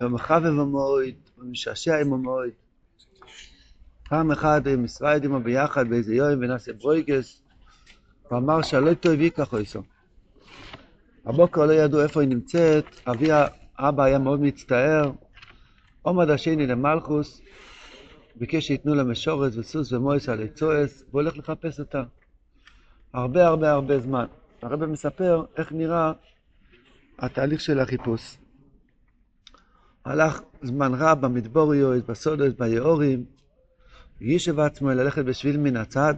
ומחבב המועד, ומשעשע עם המועד. פעם אחת עם ישראל עמו ביחד באיזה יום ונעשה ברויגס, הוא אמר שלא טוב ייקח איסו. הבוקר לא ידעו איפה היא נמצאת, אבי האבא היה מאוד מצטער, עומד השני למלכוס, ביקש שייתנו לה משורס וסוס ומויס על עצועס, והוא הולך לחפש אותה. הרבה הרבה הרבה זמן. הרב מספר איך נראה התהליך של החיפוש. הלך זמן רב במדבוריוס, בסודוס, ביאורים, יישב עצמו ללכת בשביל מן הצד,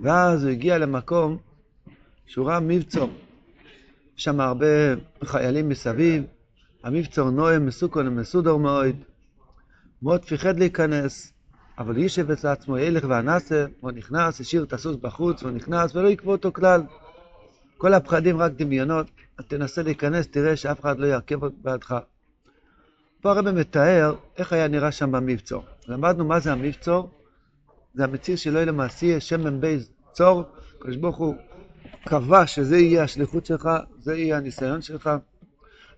ואז הוא הגיע למקום שהוא ראה מבצור. שם הרבה חיילים מסביב, המבצור נועם, מסוכון ומסודר מאוד, מאוד פיחד להיכנס, אבל יישב אצל עצמו ילך ואנסה, הוא נכנס, השאיר את הסוס בחוץ, הוא נכנס ולא יקבו אותו כלל. כל הפחדים רק דמיונות, תנסה להיכנס, תראה שאף אחד לא יעכב בעדך. פה הרב מתאר איך היה נראה שם במבצור. למדנו מה זה המבצור, זה המציר שלא יהיה למעשי, שמן בייז צור, הקדוש ברוך הוא קבע שזה יהיה השליחות שלך, זה יהיה הניסיון שלך,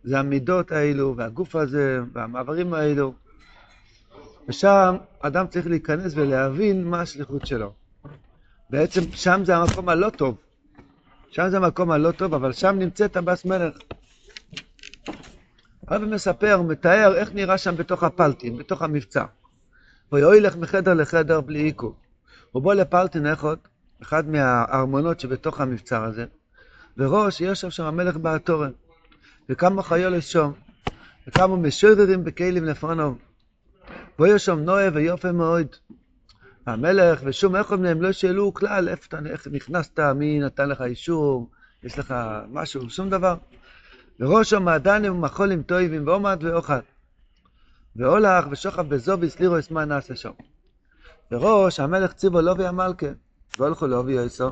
זה המידות האלו, והגוף הזה, והמעברים האלו. ושם אדם צריך להיכנס ולהבין מה השליחות שלו. בעצם שם זה המקום הלא טוב. שם זה המקום הלא טוב, אבל שם נמצאת הבס מלך. הרב מספר, מתאר איך נראה שם בתוך הפלטין, בתוך המבצע. ויואי לך מחדר לחדר בלי עיכוב. הוא בוא לפלטין אחד, אחד מהארמונות שבתוך המבצר הזה, וראש יושב שם המלך באתורן, וכמה חיולת שום, וכמה משוררים בכלים לפרנוב. ויהיה שם נועה ויופי מאוד. המלך ושום אחד מהם לא שאלו כלל איפה אתה, איך נכנסת, מי נתן לך אישור, יש לך משהו, שום דבר. וראש המעדנים ומחולים טויבים ועומד ואוכל. והולך ושוכב בזוביס לירוס מה נעשה שם. וראש המלך ציבו לובי המלכה, והולכו לובי יסו.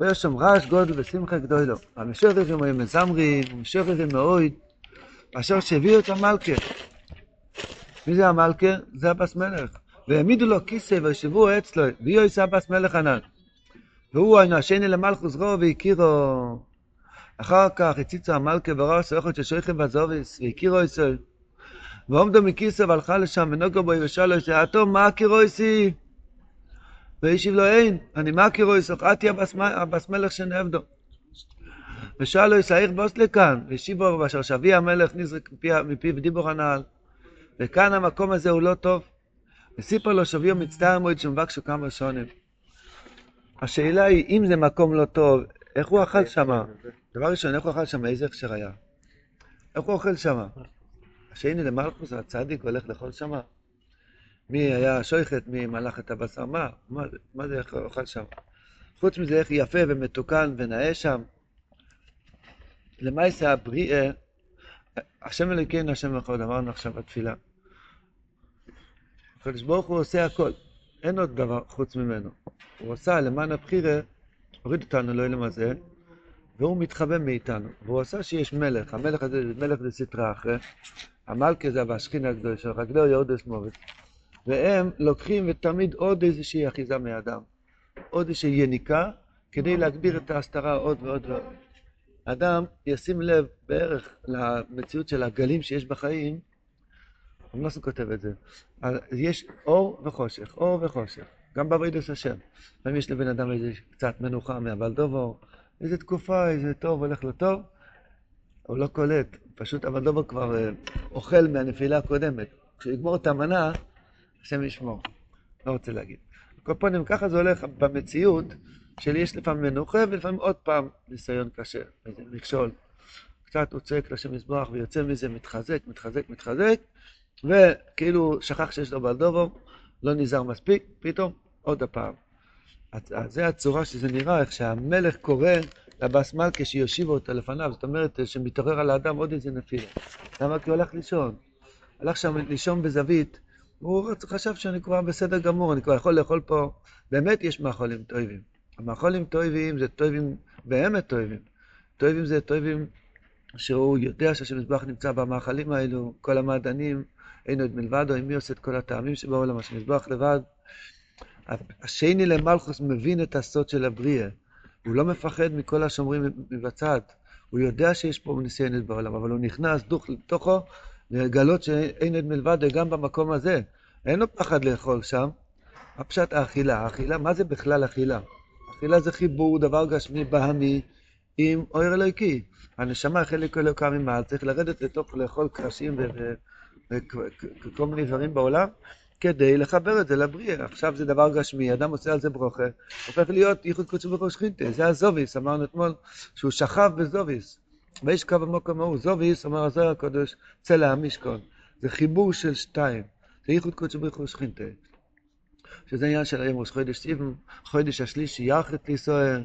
ויש שם רעש גודל ושמחה גדולו. המשוררים היו מזמרים, ומשוררים מאוד, אשר שהביאו את המלכה. מי זה המלכה? זה הבס מלך. והעמידו לו כיסא וישבו אצלו, ויהיו יסע הבס מלך ענן. והוא השני למלכוס רו והכירו. אחר כך הציצו המלכה בראש אוכל של שויכם בזוביס, והכירו ישראל. ועומדו מכיסא והלכה לשם ונוגו בו ושאלו שעתו מה הכירויסי? והשיב לו אין, אני מה הכירויסי? אתי הבס מלך שנעבדו. ושאלו ישאיר בוס לכאן, והשיבו ואשר שבי המלך נזרק מפיו דיבור הנעל. וכאן המקום הזה הוא לא טוב. וסיפר לו שביו מצטער מועד שמבקשו כמה שונים. השאלה היא, אם זה מקום לא טוב, איך הוא אכל שם? דבר ראשון, איך הוא אכל שם? איזה הכשר היה? איך הוא אוכל שם? השני למלכוס, הצדיק, הולך לאכול שם? מי היה שויכת, מי מלך את הבשר? מה? מה, מה זה, איך הוא אוכל שם? חוץ מזה, איך יפה ומתוקן ונאה שם. למעשה הבריאה, השם אלוקינו, השם אחד, אמרנו עכשיו בתפילה. הקדוש ברוך הוא עושה הכל, אין עוד דבר חוץ ממנו. הוא עשה למען הבחירה, הוריד אותנו לאלם הזה, והוא מתחבא מאיתנו. והוא עשה שיש מלך, המלך הזה זה מלך לסטרה אחרי, המלכה זה והשכינה הגדול של רגלו יהודס מוות. והם לוקחים ותמיד עוד איזושהי אחיזה מאדם, עוד איזושהי יניקה, כדי להגביר את ההסתרה עוד ועוד ועוד. אדם ישים לב בערך למציאות של הגלים שיש בחיים, אמנוסו כותב את זה, יש אור וחושך, אור וחושך, גם בעבודת השם. לפעמים יש לבן אדם איזה קצת מנוחה מהבלדובו, איזה תקופה, איזה טוב, הולך לו טוב, הוא לא קולט, פשוט הבלדובו כבר אה, אוכל מהנפילה הקודמת. כשהוא יגמור את המנה, השם ישמור. לא רוצה להגיד. כל פנים, ככה זה הולך במציאות, של יש לפעמים מנוחה ולפעמים עוד פעם ניסיון קשה, איזה מכשול. קצת הוא צועק לשם מזבח ויוצא מזה מתחזק, מתחזק, מתחזק, וכאילו שכח שיש לו בלדובו, לא נזהר מספיק, פתאום עוד הפעם. זה הצורה שזה נראה, איך שהמלך קורא לבס מלכה שיושיבו אותה לפניו, זאת אומרת שמתעורר על האדם עוד איזה נפילה. למה? כי הוא הלך לישון. הלך שם לישון בזווית, הוא חשב שאני כבר בסדר גמור, אני כבר יכול לאכול פה, באמת יש מאכולים טובים. המאכולים טובים זה טובים, באמת טובים. טובים זה טובים שהוא יודע שהשם מזבח נמצא במאכלים האלו, כל המעדנים, אין עוד מלבדו, עם מי עושה את כל הטעמים שבעולם, השם מזבח לבד. השני למלכוס מבין את הסוד של הבריאה. הוא לא מפחד מכל השומרים מבצד. הוא יודע שיש פה ניסיונות בעולם, אבל הוא נכנס דוך לתוכו לגלות שאין עוד מלבד גם במקום הזה. אין לו פחד לאכול שם. הפשט האכילה. האכילה, מה זה בכלל אכילה? אכילה זה חיבור, דבר גשמי בהמי עם אויר אלוהיקי. הנשמה חלק אלוקה ממעל, צריך לרדת לתוך לאכול קרשים וכל מיני דברים בעולם, כדי לחבר את זה לבריאה. עכשיו זה דבר גשמי, אדם עושה על זה ברוכה, הופך להיות ייחוד קודשו ברוך שכינתה. זה הזוביס, אמרנו אתמול, שהוא שכב בזוביס. ויש קו המוקם ההוא, זוביס, אומר הזוהר הקודש, צלע המשכון. זה חיבור של שתיים, זה ייחוד קודשו ברוך שכינתה. שזה עניין של היום ראש חודש סיבן, חודש השלישי, יחד לישראל.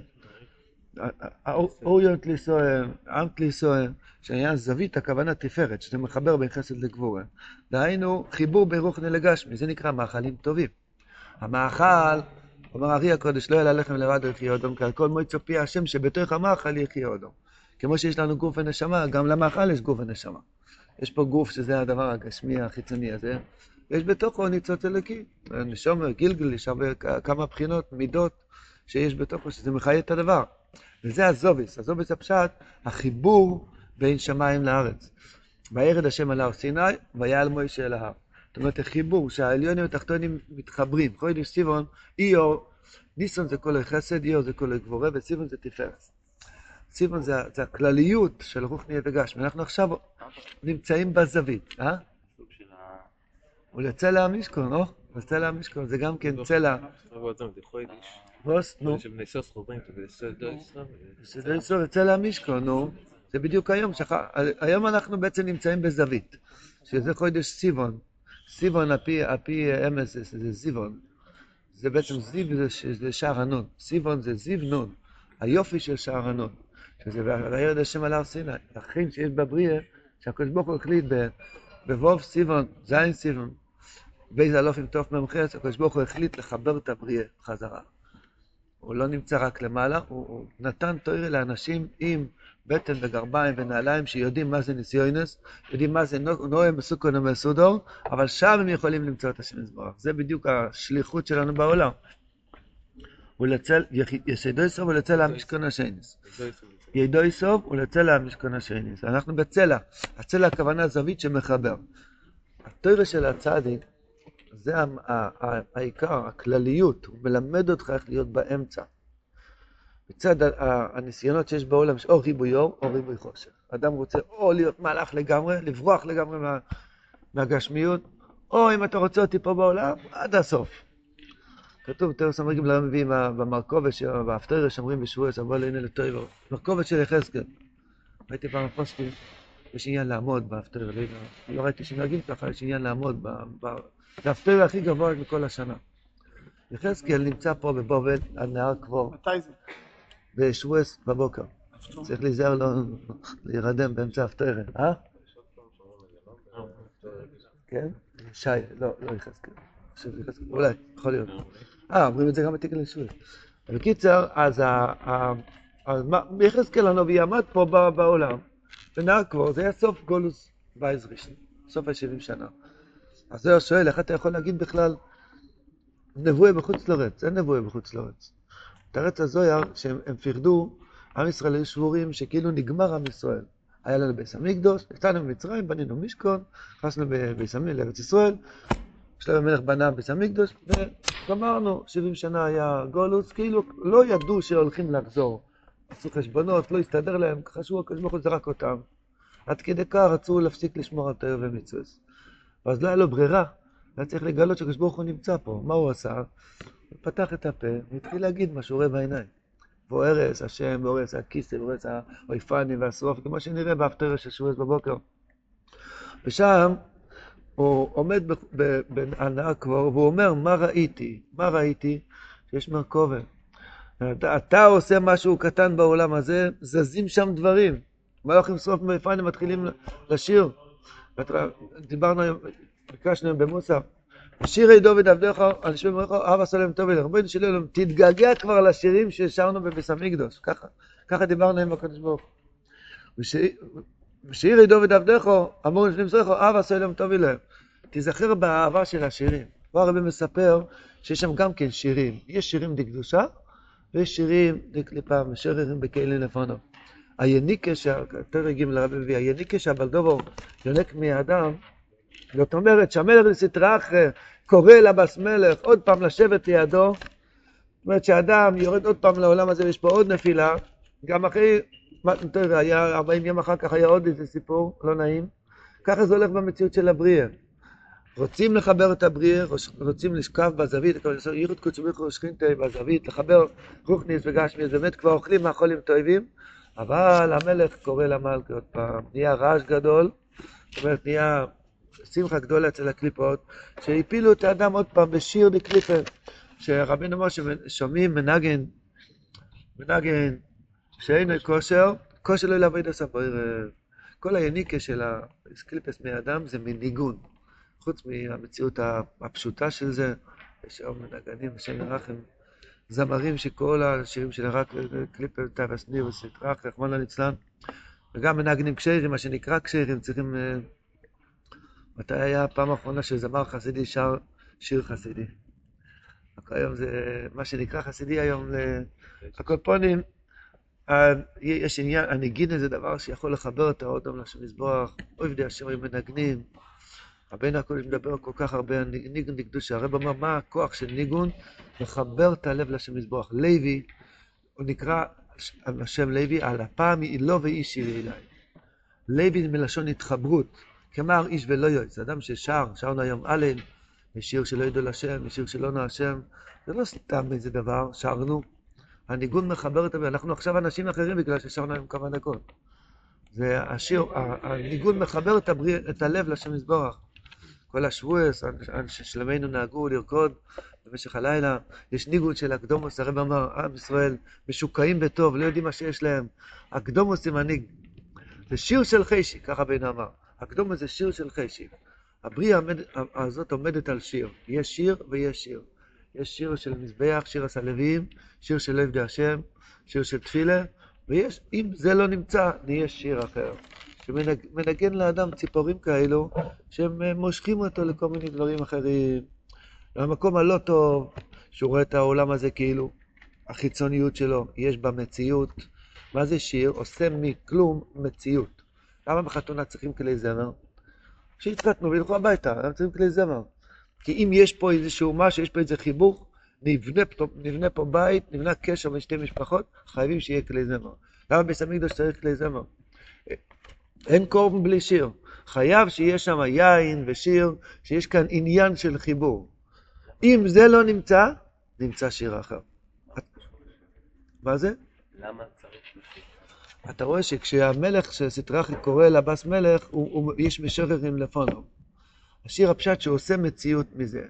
אוריות לישראל, אמת לישראל, שהעניין זווית, הכוונה תפארת, שזה מחבר בין חסד לגבורה. דהיינו, חיבור בין רוחני לגשמי, זה נקרא מאכלים טובים. המאכל, אומר ארי הקודש, לא יהיה ללחם לבד יחיה אודום, כי על כל מועצו פי השם שבתוך המאכל יחיה אודום. כמו שיש לנו גוף ונשמה, גם למאכל יש גוף ונשמה. יש פה גוף שזה הדבר הגשמי החיצוני הזה, יש בתוכו ניצוץ אלוקי. נשומר, גילגל, יש הרבה, כמה בחינות, מידות שיש בתוכו, שזה מחיה את הדבר. וזה הזוביס. הזוביס הפשט, החיבור בין שמיים לארץ. וירד השם על הר סיני, ויעל מוישה אל ההר. זאת אומרת, החיבור שהעליונים והתחתונים מתחברים. חודש סיבון, איור, ניסון זה כל החסד, איור זה כל הגבורה, וסיבון זה תפארת. סיבון זה, זה הכלליות של רוחני וגשמי. אנחנו עכשיו נמצאים בזווית, אה? הוא לצלע המשכון, לא? לצלע המשכון, זה גם כן צלע. נו. זה צלע המשכון, נו. זה בדיוק היום, היום אנחנו בעצם נמצאים בזווית, שזה חודש סיבון. סיבון, על פי אמס, זה זיבון. זה בעצם זיו, זה שער הנון. סיבון זה זיו נון, היופי של שער הנון. שזה וירד השם על הר סיני. לכן שיש בבריאה, שהקדוש ברוך הוא החליט בווב סיבון, זין סיבון, באיזה אלופים טוב ממחץ, הקדוש ברוך הוא החליט לחבר את הבריאה בחזרה. הוא לא נמצא רק למעלה, הוא, הוא נתן תוירה לאנשים עם בטן וגרביים ונעליים שיודעים מה זה ניסיונס, יודעים מה זה נועה מסוכון ומסודור, אבל שם הם יכולים למצוא את השם יזברך. זה בדיוק השליחות שלנו בעולם. ולצל, יסדו יסוב ולצל המשכון השנס. ידו יסוב ולצל המשכון השנס. אנחנו בצלע. הצלע הכוונה זווית שמחבר. התוירה של הצדיק זה העיקר, הכלליות, הוא מלמד אותך איך להיות באמצע. מצד הניסיונות שיש בעולם, או ריבוי אור או ריבוי חושך. אדם רוצה או להיות מהלך לגמרי, לברוח לגמרי מה, מהגשמיות, או אם אתה רוצה אותי פה בעולם, עד הסוף. כתוב, תרס המרגים לא מביאים במרכובת, באפטרש אומרים בשבועס, אבוא לעיני לטויבר. מרכובת של יחזקאל. ראיתי פעם פוסטים, יש עניין לעמוד באפטרש, לא ראיתי שנוהגים ככה, יש עניין לעמוד זה הפרק הכי גבוה מכל השנה. יחזקאל נמצא פה בבובל, על נהר קבור. מתי זה? בשבועס בבוקר. צריך להיזהר לא להירדם באמצע הפטרת, אה? כן? שי, לא, לא יחזקאל. אולי, יכול להיות. אה, אומרים את זה גם בתיקון לשבועס. בקיצר, אז יחזקאל הנביא עמד פה בעולם, בנהר קבור, זה היה סוף גולוס וייז ראשון, סוף ה-70 שנה. אז זהו שואל, איך אתה יכול להגיד בכלל נבואה בחוץ לארץ? אין נבואה בחוץ לארץ. תרץ הזויר, שהם פחדו, עם ישראל היו שבורים שכאילו נגמר עם ישראל. היה לנו ביס המקדוש, יצאנו ממצרים, בנינו משכון, נכנסנו ביס המקדוש לארץ ישראל, שלב המלך בנה ביס המקדוש, וגמרנו, 70 שנה היה גולוס, כאילו לא ידעו שהולכים לחזור. עשו חשבונות, לא הסתדר להם, חשבו, הקדוש ברוך הוא זרק אותם. עד כדי כך רצו להפסיק לשמור על תאר ומצווה. ואז לא היה לו ברירה, היה צריך לגלות שהקדוש ברוך הוא נמצא פה. מה הוא עשה? הוא פתח את הפה והתחיל להגיד מה שהוא רואה בעיניים. ואורס השם, ואורס הכיסא, ואורס האויפני והשרוף, כמו שנראה בהפטרה של שבועס בבוקר. ושם הוא עומד נהר קבור, והוא אומר, מה ראיתי? מה ראיתי? שיש מרכובת. אתה, אתה עושה משהו קטן בעולם הזה, זזים שם דברים. מלאכים שרוף מאיפנים מתחילים לשיר. דיברנו היום, ביקשנו היום במוסף, שירי דוד עבדיך, על שמי מריך, אבא סלם טוב אלך. רבנו של אלוהים, תתגעגע כבר לשירים ששרנו בביס המקדוש. ככה, ככה דיברנו עם הקדוש ברוך הוא. ושירי דוד עבדיך, אמור לפנים זריך, אבא סלם טוב אלך. תיזכר באהבה של השירים. פה הרבי מספר שיש שם גם כן שירים. יש שירים דקדושה, ויש שירים דקליפה, משררים בכלים לפונו. היניקה, שהתרא ג' לרבי מביא, היניקה שהבלדובו יונק מהאדם, זאת אומרת שהמלך לסטרא אחרי קורא לבס מלך עוד פעם לשבת לידו, זאת אומרת שאדם יורד עוד פעם לעולם הזה ויש פה עוד נפילה, גם אחרי, היה 40 יום אחר כך היה עוד איזה סיפור לא נעים, ככה זה הולך במציאות של הבריאה. רוצים לחבר את הבריאה, רוצים לשכב בזווית, ייחוד קודש ברוך הוא שכינתה בזווית, לחבר רוחניס וגשמיס, באמת כבר אוכלים מאכולים טובים, אבל המלך קורא למלכי עוד פעם, נהיה רעש גדול, זאת אומרת נהיה שמחה גדולה אצל הקליפות, שהפילו את האדם עוד פעם בשיר דקליפר, שרבינו משה שומעים מנגן, מנגן שאין כושר, כושר לא לעבוד הספר. כל היניקה של הקליפס מאדם זה מניגון. חוץ מהמציאות הפשוטה של זה, יש היום מנגנים בשם ירחם, זמרים שכל השירים של רק קליפר, טרס ניר וסטרח, רחמנא ליצלן, וגם מנגנים כשרים, מה שנקרא כשרים, צריכים... אה, מתי היה הפעם האחרונה שזמר חסידי שר שיר חסידי? היום זה מה שנקרא חסידי היום, הקופונים, יש עניין, הנגינה זה דבר שיכול לחבר את האודם לשם מזבוח, עובדי השם מנגנים, רבינו הקודש מדבר כל כך הרבה על ניגון דקדושה. הרב אומר, מה הכוח של ניגון? לחבר את הלב לשם מזבוח. לוי, הוא נקרא השם לוי, על הפעם היא לא ואיש שירי אליי. לוי מלשון התחברות, כמר איש ולא יועץ. אדם ששר, שרנו היום אלן, יש שיר שלא ידעו לשם, יש שיר שלא נו השם. זה לא סתם איזה דבר, שרנו. הניגון מחבר את הלב. אנחנו עכשיו אנשים אחרים בגלל ששרנו היום כמה דקות. זה השיר, הניגון מחבר את, הבריא, את הלב לשם מזבוח. כל השבועס, שלמנו נהגו לרקוד במשך הלילה. יש ניגוד של הקדומוס, הרב אמר, עם ישראל משוקעים בטוב, לא יודעים מה שיש להם. הקדומוס זה מנהיג. זה שיר של חשי, ככה בן אמר. הקדומוס זה שיר של חשי. הבריאה הזאת עומדת על שיר. יש שיר ויש שיר. יש שיר של מזבח, שיר הסלווים, שיר של עבדי השם, שיר של תפילה, ויש, אם זה לא נמצא, נהיה שיר אחר. שמנגן לאדם ציפורים כאלו, שהם אה, מושכים אותו לכל מיני דברים אחרים. למקום הלא טוב, שהוא רואה את העולם הזה כאילו, החיצוניות שלו, יש בה מציאות. מה זה שיר? עושה מכלום מציאות. למה בחתונה צריכים כלי זמר? שיתחתנו וילכו הביתה, הם צריכים כלי זמר. כי אם יש פה איזשהו משהו, יש פה איזה חיבור, נבנה, נבנה פה בית, נבנה קשר בין שתי משפחות, חייבים שיהיה כלי זמר. למה בסמיקדוש צריך כלי זמר? אין קורבן בלי שיר. חייב שיהיה שם יין ושיר, שיש כאן עניין של חיבור. אם זה לא נמצא, נמצא שיר אחר. מה זה? למה צריך שיר? אתה רואה שכשהמלך של סטרחי קורא לבס מלך, הוא, הוא, יש משוררים לפונו. השיר הפשט שהוא עושה מציאות מזה.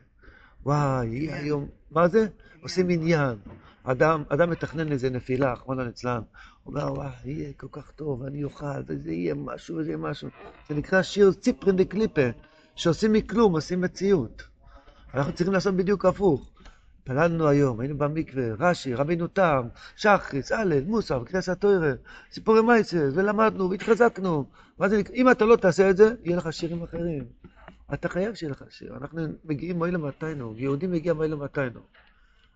וואי, היום, מה זה? עושים עניין. אדם, אדם מתכנן איזה נפילה, אחמונה ליצלן, וואי, יהיה כל כך טוב, אני אוכל, וזה יהיה משהו, וזה יהיה משהו. זה נקרא שיר ציפרין דקליפה, שעושים מכלום, עושים מציאות. אנחנו צריכים לעשות בדיוק הפוך. פללנו היום, היינו במקווה, רש"י, רבינו תם, שחריס, הלל, מוסר, קריאס התוירה, סיפורי מייסס, ולמדנו, והתחזקנו. מה זה? אם אתה לא תעשה את זה, יהיה לך שירים אחרים. אתה חייב שיהיה לך שיר. אנחנו מגיעים מועיל למתינו, יהודי מגיע מועיל למתינו.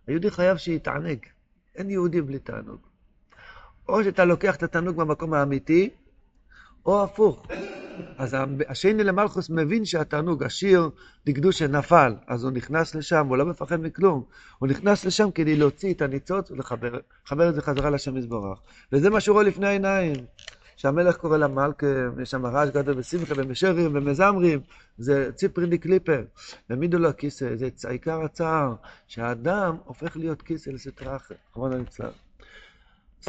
היהודי חייב שיתענג. אין יהודי בלי תענוג. או שאתה לוקח את התענוג במקום האמיתי, או הפוך. אז השני למלכוס מבין שהתענוג, השיר דקדושה נפל, אז הוא נכנס לשם, הוא לא מפחד מכלום. הוא נכנס לשם כדי להוציא את הניצוץ ולחבר את זה חזרה לשם מזבורך. וזה מה שהוא רואה לפני העיניים. שהמלך קורא למלכה, יש שם רעש גדול בשמחה ומשרים ומזמרים, זה ציפרין די קליפר. העמידו לו הכיסא, זה עיקר הצער, שהאדם הופך להיות כיסא לסטרה אחרת, כמובן הנצלם.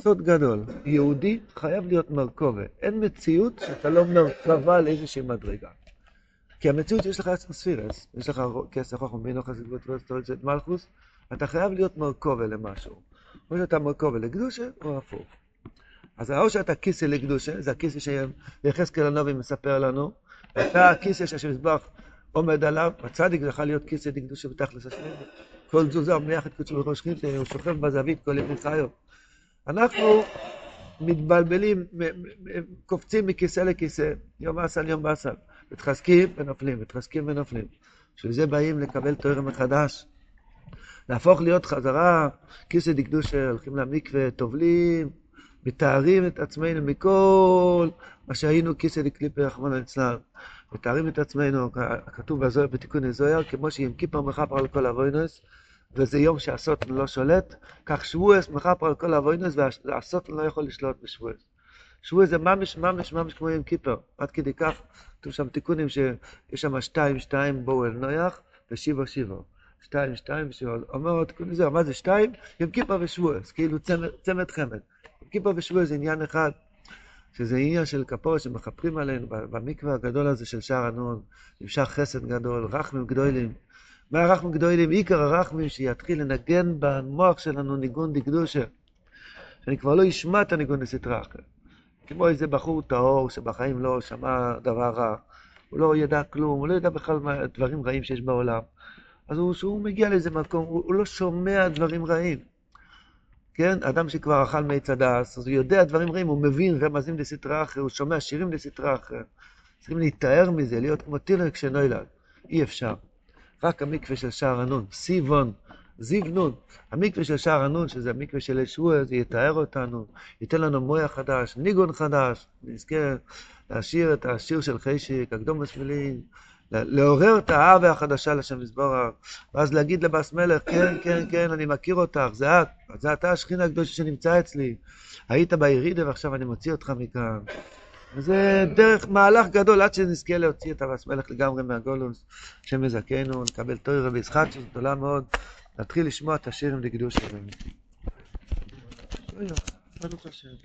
סוד גדול, יהודי חייב להיות מרכובה. אין מציאות שאתה לא מרכבה לאיזושהי מדרגה. כי המציאות יש לך עצמו ספירס, יש לך כסף חוכם בינו חסיד ותולצת מלכוס, אתה חייב להיות מרכובה למשהו. או שאתה מרכובה לקדושה או הפוך. אז או שאתה כיסא לקדושה, זה הכיסא שיחזקאל הנובי מספר לנו, ואתה הכיסא שהשמזבח עומד עליו, הצדיק יכול להיות כיסא לקדושה בתכלס השם. כל תזוזה ומייחד קודשו בראש חינטה, הוא שוכב בזווית כל ימי חיו. אנחנו מתבלבלים, קופצים מכיסא לכיסא, יום אסל יום באסל, מתחזקים ונופלים, מתחזקים ונופלים. בשביל זה באים לקבל תואר מחדש. להפוך להיות חזרה, כיסא דקדושה, הולכים למקווה, טובלים, מתארים את עצמנו מכל מה שהיינו כיסא דקליפר רחמנא ליצלן. מתארים את עצמנו, כתוב בזוהר בתיקון הזוהר, כמו שעם כיפר מכפר על כל אבוינוס, וזה יום שהסוטן לא שולט, כך שבועס מכפר על כל אבוינוס, והסוטן לא יכול לשלוט בשבועס. שבועס זה ממש ממש ממש כמו יום כיפר, עד כדי כך, כתוב שם תיקונים שיש שם שתיים שתיים בואו אל נויח, ושיבו שיבו. שתיים שתיים ושיבו. אומר תיקון הזוהר, מה זה שתיים? יום כיפר ושבועס, כאילו צמד, חמד. יום כיפר ושבועס זה עניין אחד. שזה עניין של כפור שמכפרים עלינו במקווה הגדול הזה של שער הנון, נמשך חסד גדול, רחמים גדולים. מה הרחמים גדולים? עיקר הרחמים שיתחיל לנגן במוח שלנו ניגון דקדושה. שאני כבר לא אשמע את הניגון לסטרה. כמו איזה בחור טהור שבחיים לא שמע דבר רע, הוא לא ידע כלום, הוא לא ידע בכלל מה דברים רעים שיש בעולם. אז הוא, כשהוא מגיע לאיזה מקום, הוא, הוא לא שומע דברים רעים. כן? אדם שכבר אכל מעץ הדס, אז הוא יודע דברים רעים, הוא מבין רמזים לסטרה אחרת, הוא שומע שירים לסטרה אחרת. צריכים להתאר מזה, להיות כמו תינוק שנוילד. אי אפשר. רק המקווה של שער הנון, סיבון, זיו נון. המקווה של שער הנון, שזה המקווה של ישוע, זה יתאר אותנו, ייתן לנו מויה חדש, ניגון חדש, נזכה להשאיר את השיר של חשק, הקדום בשבילים, לעורר את האהבה החדשה לשם יזבורך, ואז להגיד לבס מלך, כן, כן, כן, אני מכיר אותך, זה את, זה אתה השכינה הקדושה שנמצא אצלי. היית בירידה ועכשיו אני מוציא אותך מכאן. וזה דרך מהלך גדול עד שנזכה להוציא את הבס מלך לגמרי מהגולוס, השם יזכנו, נקבל תוירה וישחטשות גדולה מאוד, נתחיל לשמוע את השירים לקדוש שלנו.